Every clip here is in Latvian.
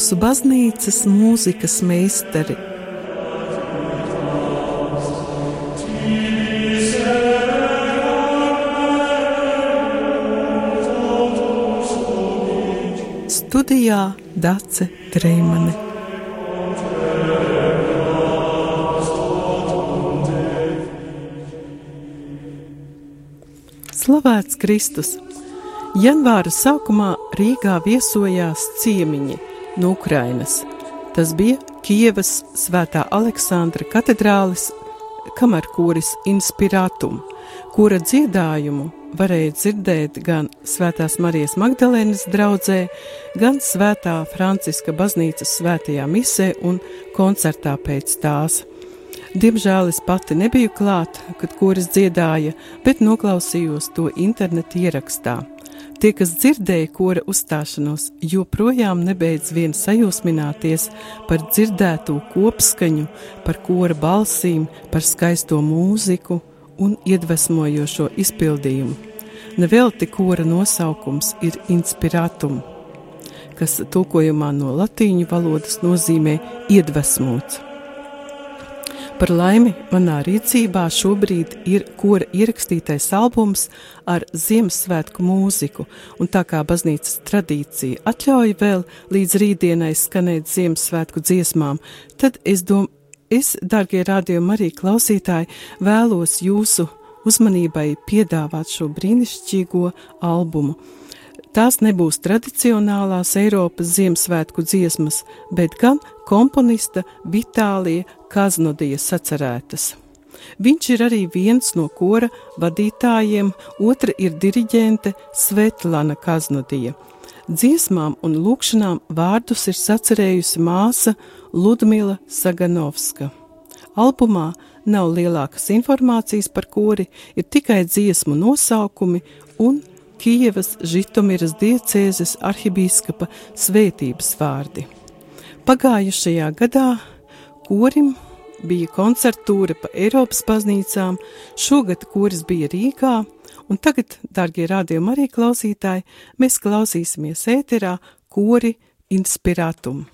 mūsu baznīcas mūzikas meistari. Studijā Dace Treimane. Slavēts Kristus! Janvāra sākumā Rīgā viesojās ciemiņi no Ukrainas. Tas bija Kievas Svētā Aleksandra katedrālis kamerkūris Inspiratum, kura dziedājumu varēja dzirdēt gan Svētās Marijas Magdalēnas draudzē, gan Svētā Franciska baznīcas svētajā misē un koncertā pēc tās. Diemžēl es pati nebiju klāt, kad koris dziedāja, bet noklausījos to interneta ierakstā. Tie, kas dzirdēja kora uzstāšanos, joprojām nebeidz vien sajūsmināties par dzirdēto kopskaņu, par kora balsīm, par skaisto mūziku un iedvesmojošo izpildījumu. Nevelti kora nosaukums ir inspirātum, kas tulkojumā no latīņu valodas nozīmē iedvesmots. Par laimi manā rīcībā šobrīd ir kora ierakstītais albums ar Ziemassvētku mūziku, un tā kā baznīcas tradīcija atļauj vēl līdz rītdienai skanēt Ziemassvētku dziesmām, tad es domāju, es, darbie rādījumi arī klausītāji, vēlos jūsu uzmanībai piedāvāt šo brīnišķīgo albumu. Tās nebūs tradicionālās Eiropas Ziemassvētku dziesmas, bet gan komponista Vitālija Kaznodija sacerētas. Viņš ir arī viens no kora vadītājiem, otra ir diriģente Svetlana Kaznodija. Dziesmām un lūkšanām vārdus ir sacerējusi māsa Ludmila Saganovska. Albumā nav lielākas informācijas par kori, ir tikai dziesmu nosaukumi un Kijevas Žitomiras diecēzes arhibīskapa svētības vārdi. Pagājušajā gadā korim bija koncertūra pa Eiropas baznīcām, šogad koris bija Rīgā, un tagad, dārgie rādījumi arī klausītāji, mēs klausīsimies ēterā kori inspirātumu.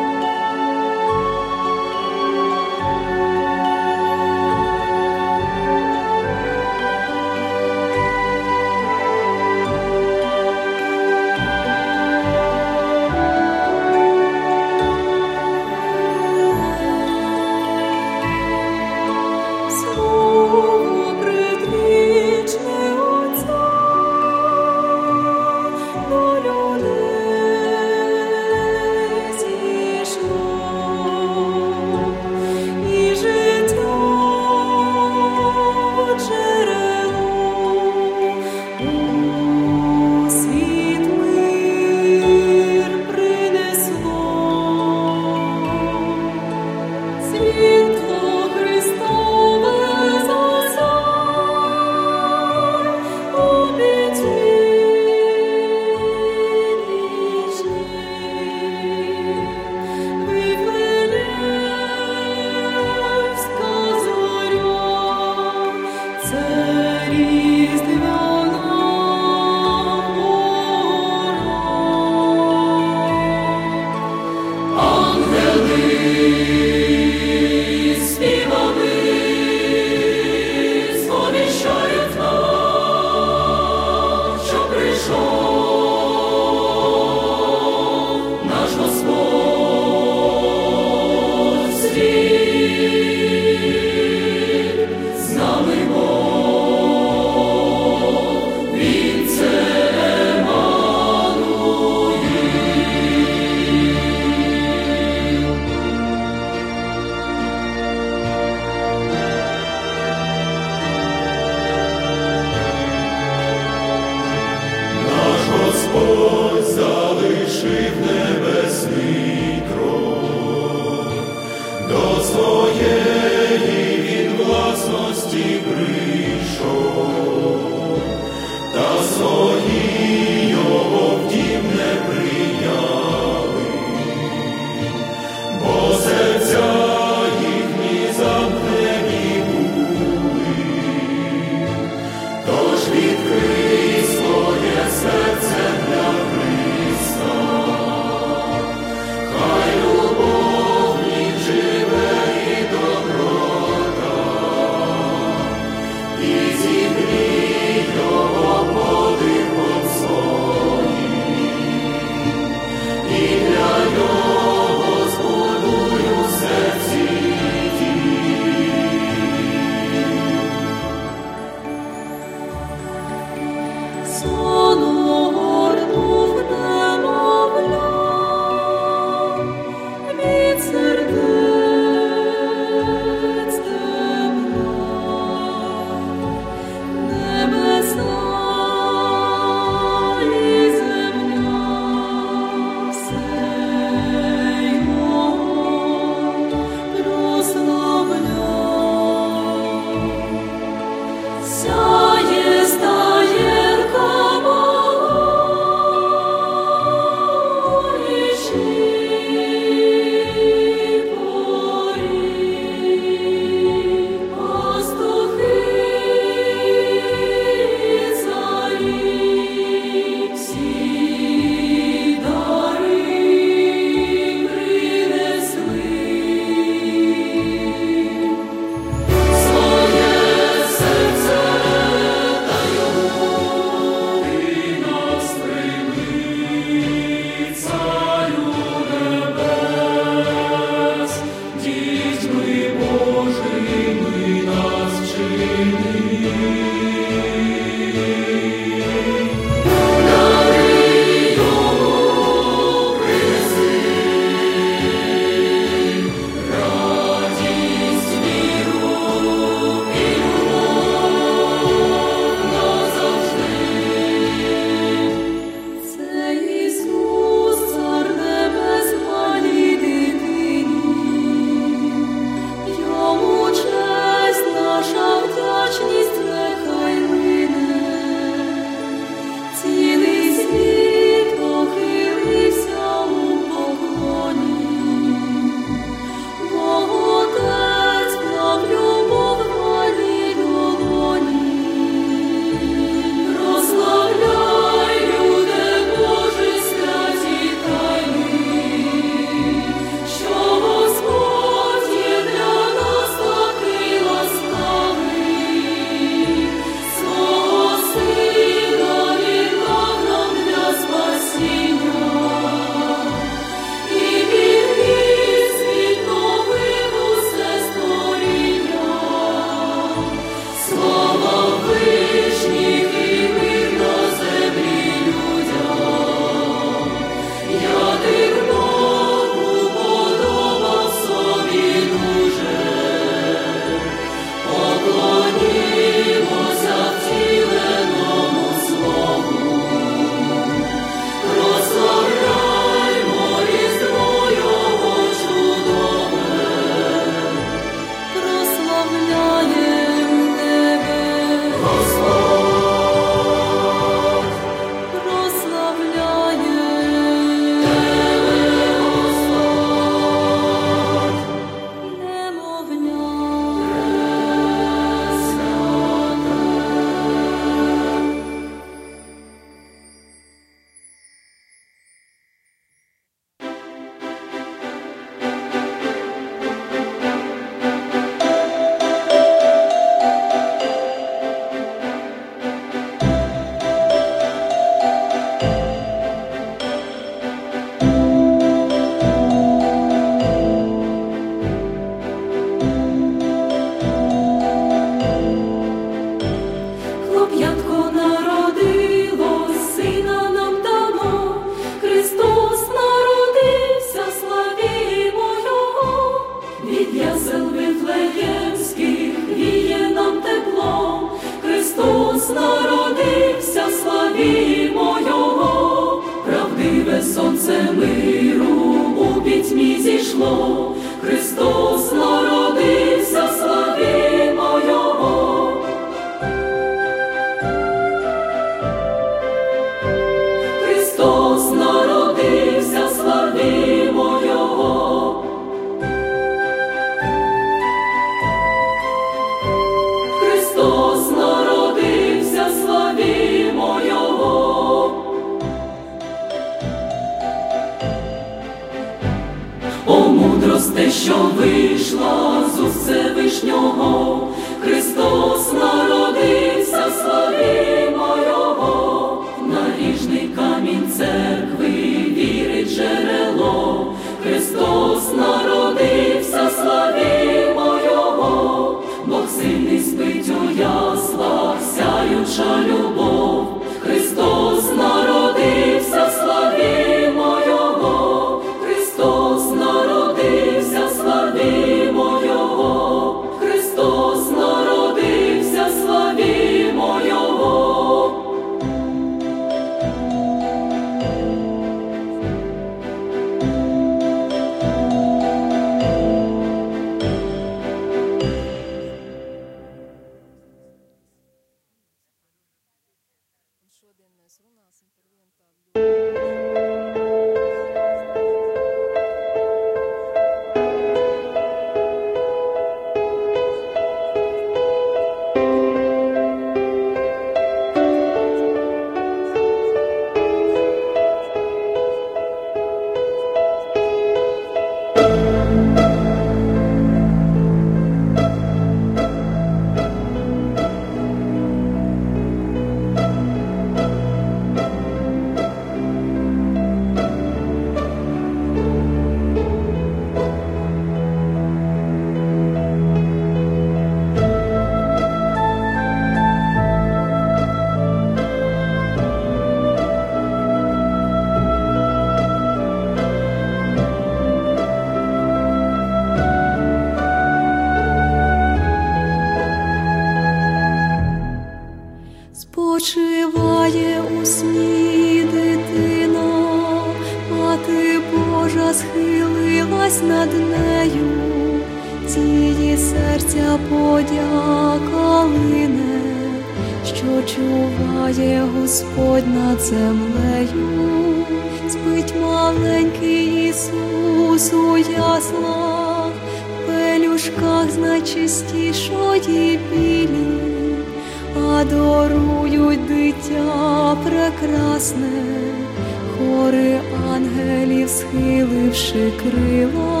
Хори ангелів, схиливши крила.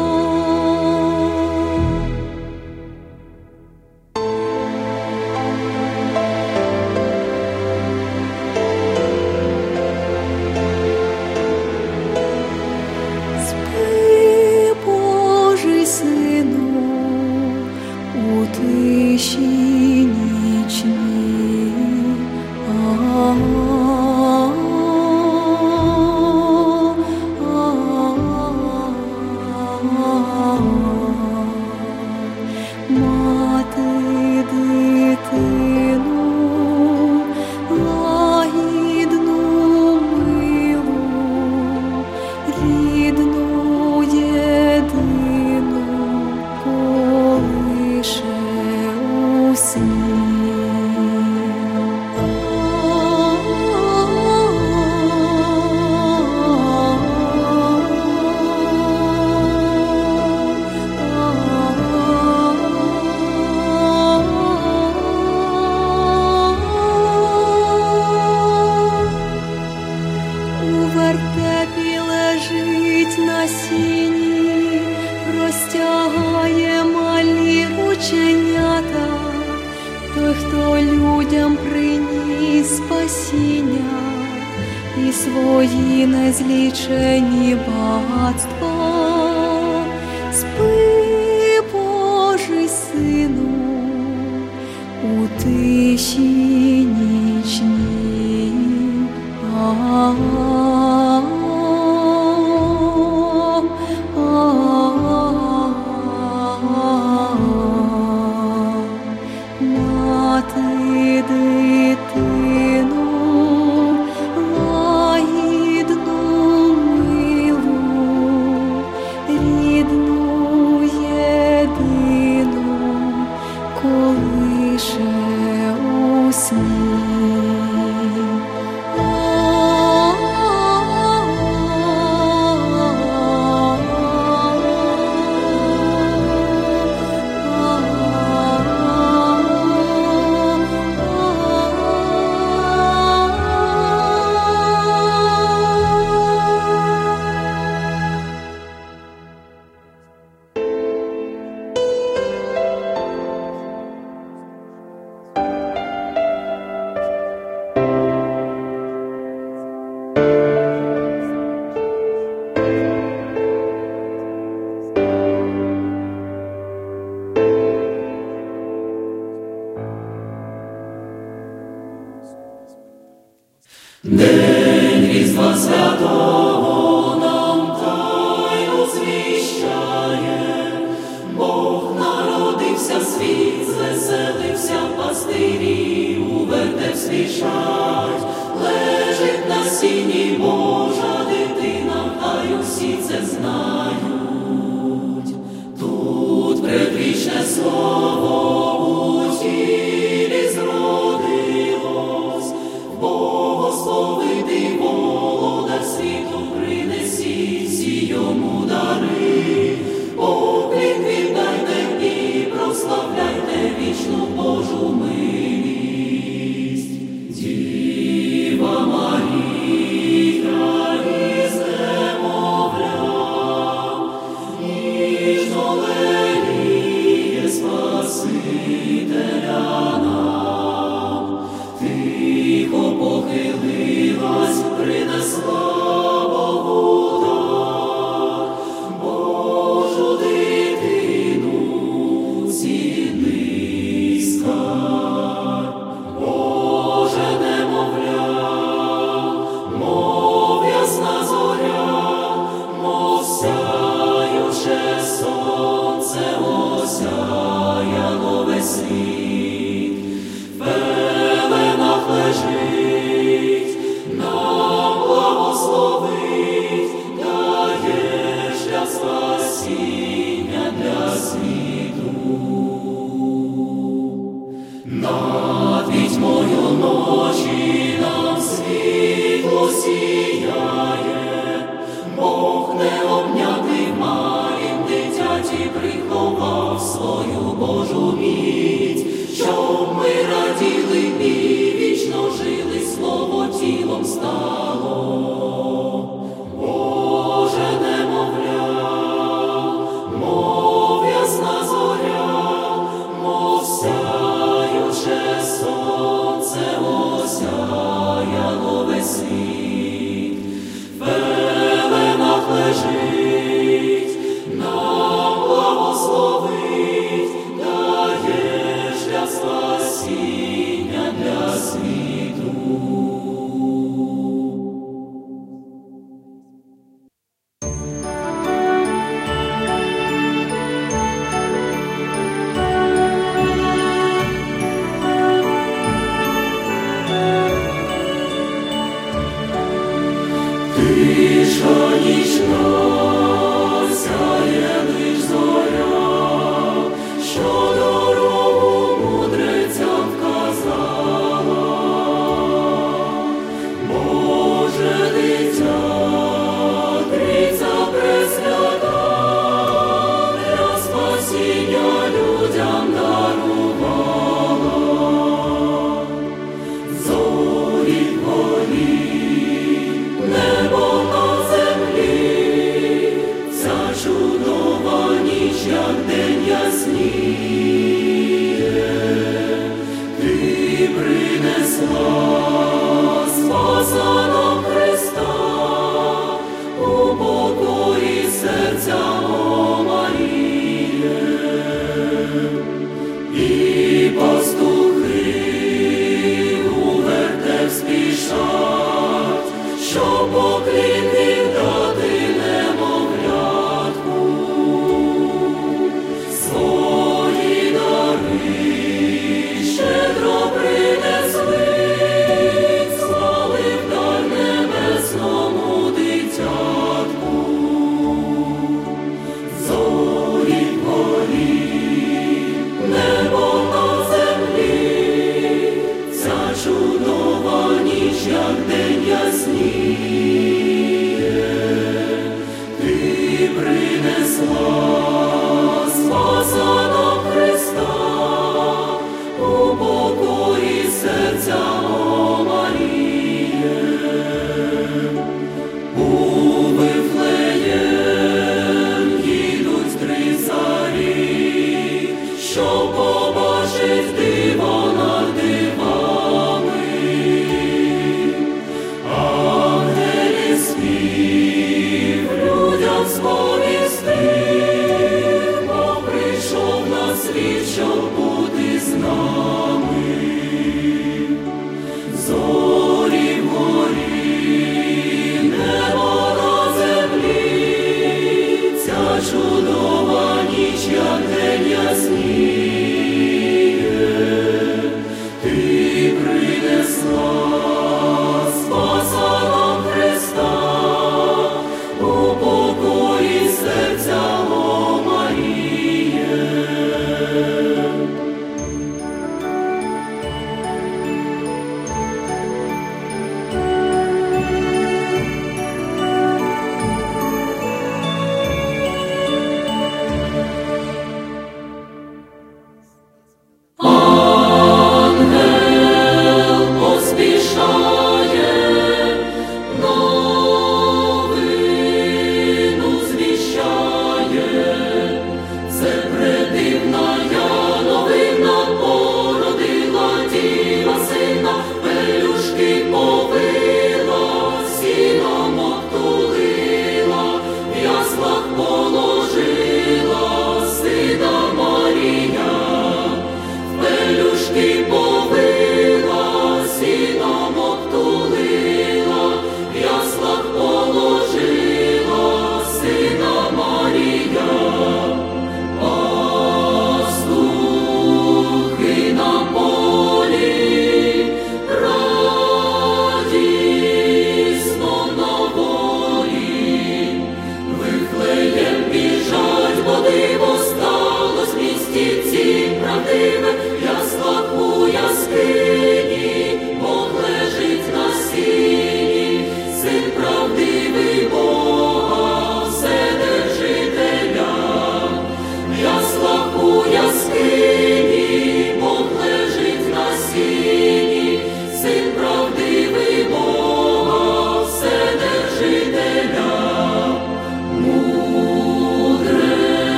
Сяюче сонце осяяло весь світ,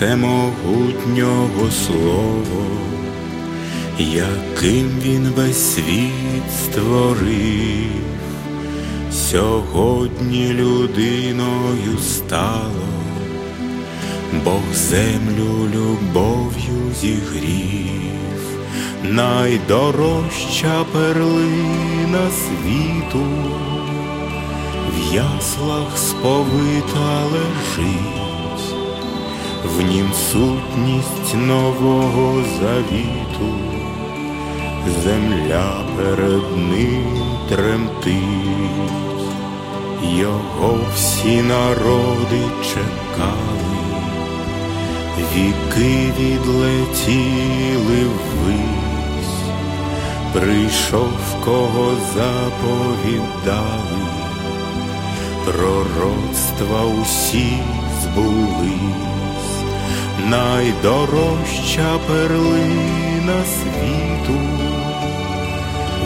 всемогутнього Слово, яким він весь світ створив, сьогодні людиною стало, Бог землю любов'ю зігрів, найдорожча перлина світу, в яслах сповита лежить, в нім сутність нового завіту, земля перед ним тремтить, його всі народи чекали. Віки відлетіли ввись, прийшов, кого заповідали, пророцтва усі збулись, найдорожча перлина світу,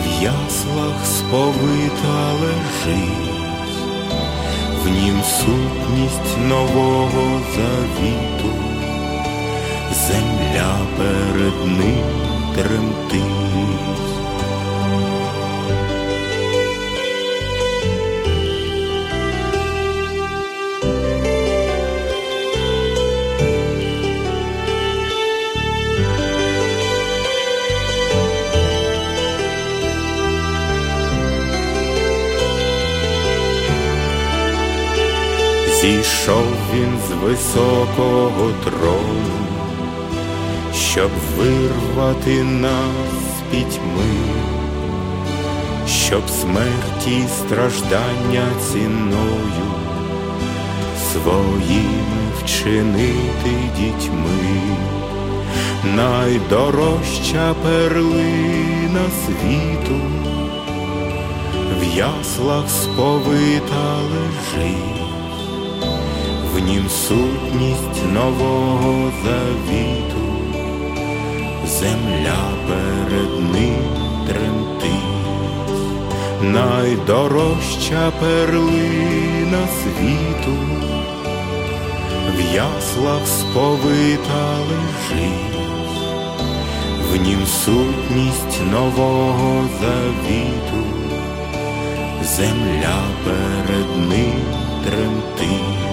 в яслах сповита лежить, в нім сутність нового завіту. Земля перед ним тремтить. Він з високого трону, щоб вирвати нас з пітьми, щоб смерті й страждання ціною своїми вчинити дітьми, найдорожча перлина світу, в яслах сповита лежить. Нім сутність нового завіту, земля перед ним тремтить, найдорожча перлина світу, в яслах сповита лежить, в нім сутність нового завіту, земля перед ним тремтить.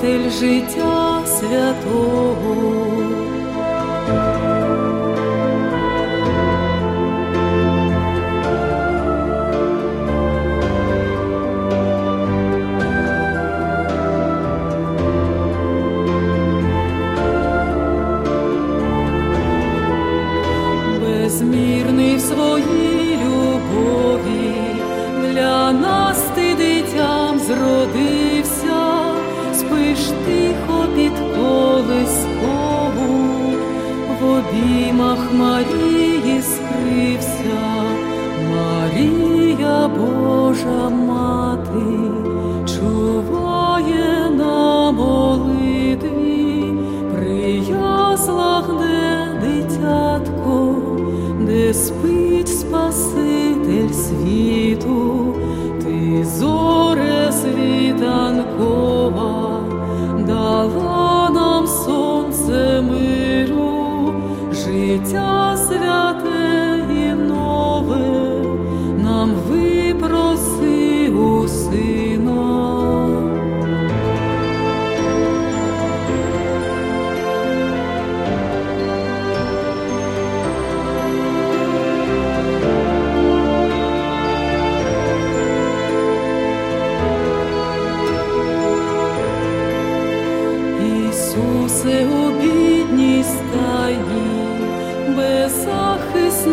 Вчитель життя святого. Марії скрився, Марія Божа мати, чуває на молити, при яслах, де дитятко, де спить Спаситель світу.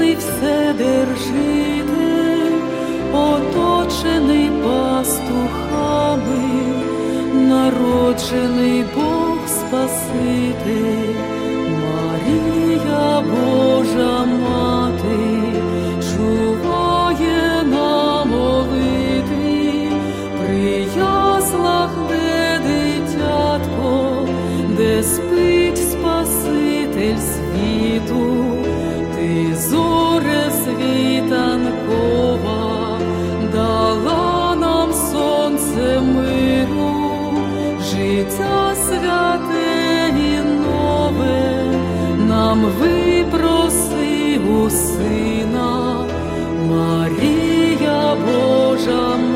Ти все держите, оточений пастухами, народжений Бог Спаситель. some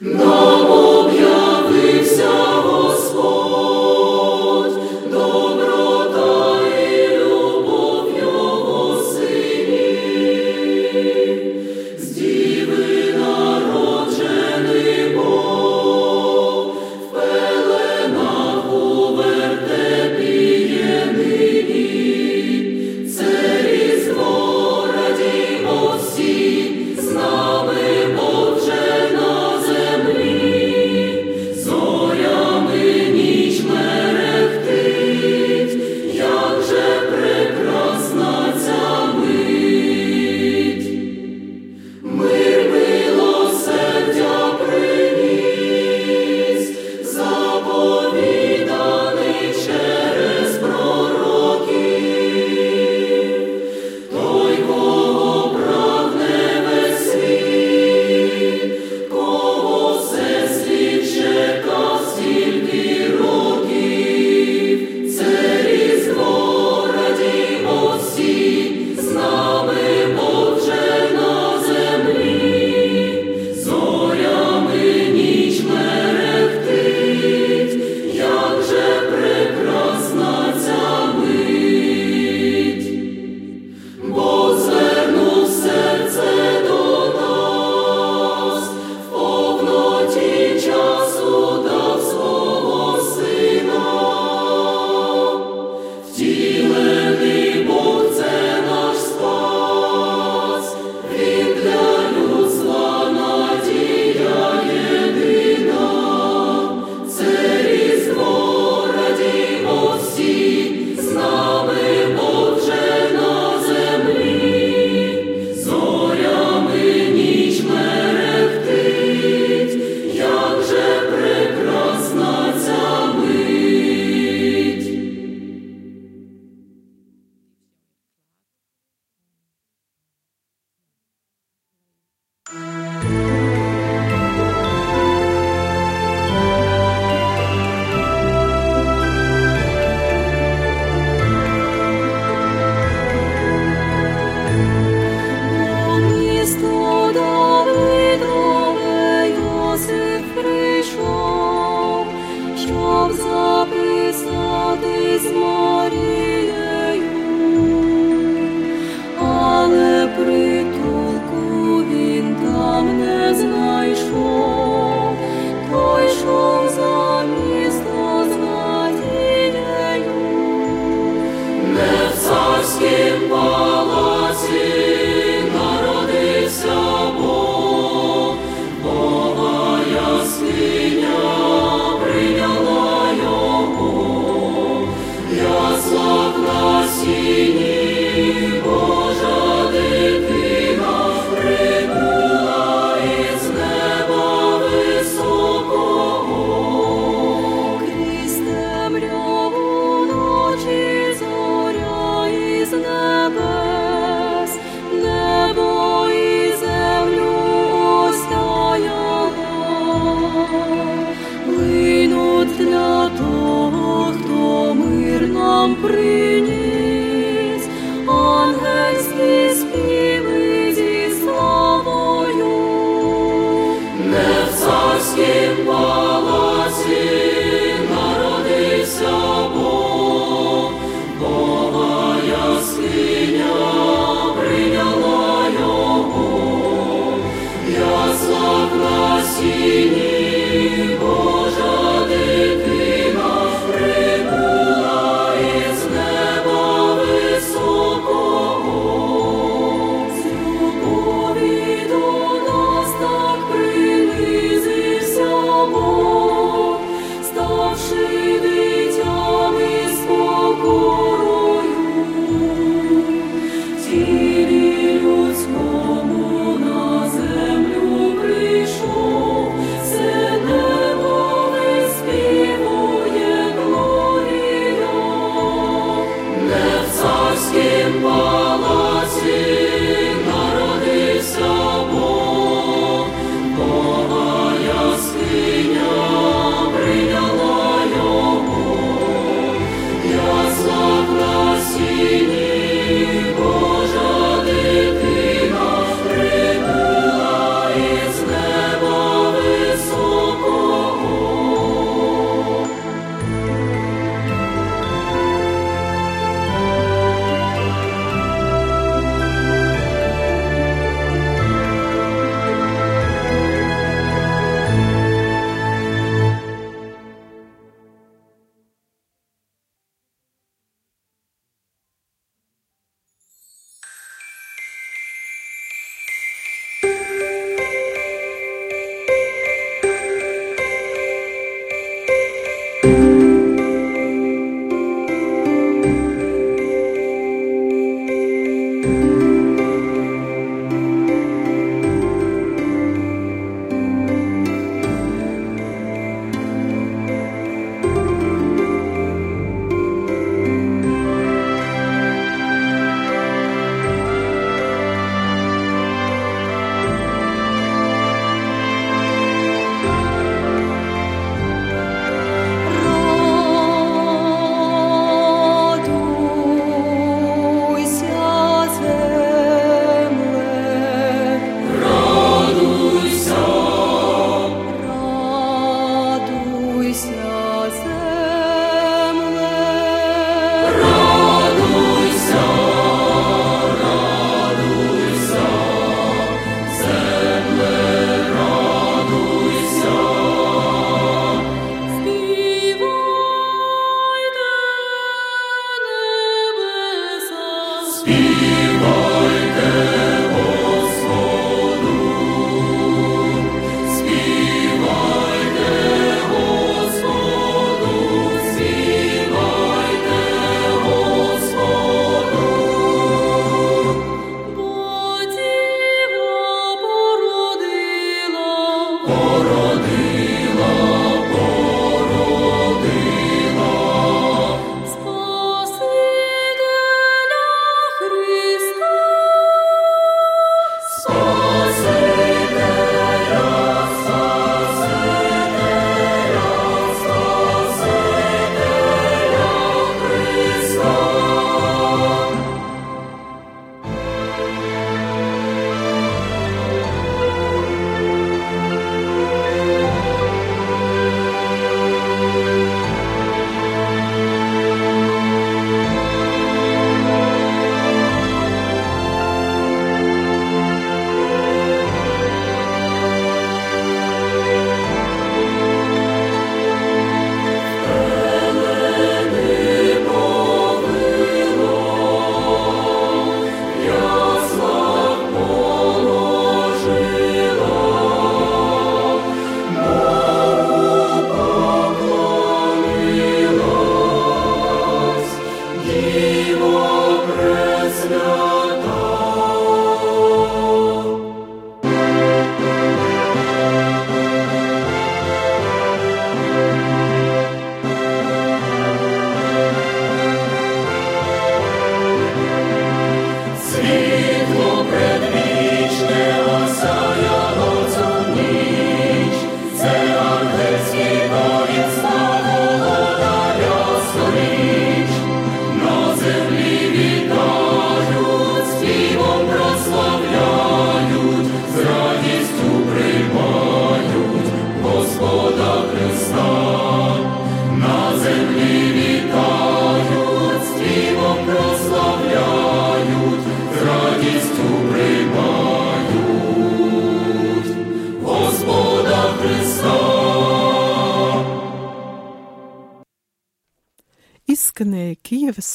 No!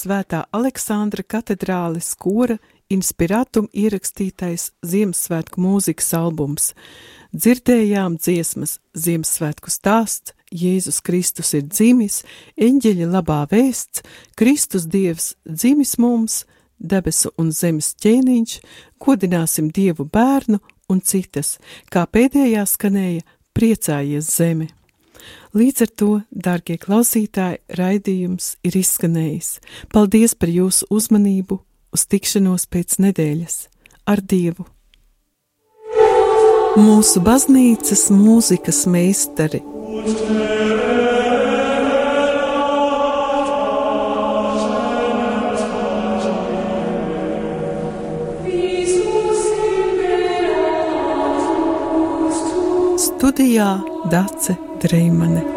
Svētā Aleksandra katedrāles kora inspirātum ierakstītais Ziemassvētku mūzikas albums. Dzirdējām dziesmas Ziemassvētku stāsts, Jēzus Kristus ir dzimis, eņģeļa labā vēsts, Kristus Dievs dzimis mums, debesu un zemes ķēniņš, godināsim Dievu bērnu un citas, kā pēdējā skanēja priecājies zeme. Līdz ar to, dārgie klausītāji, raidījums ir izskanējis. Paldies par jūsu uzmanību, uz tikšanos pēc nedēļas ar Dievu! Mūsu baznīcas mūzikas meistari Studijā Dace Dreimane.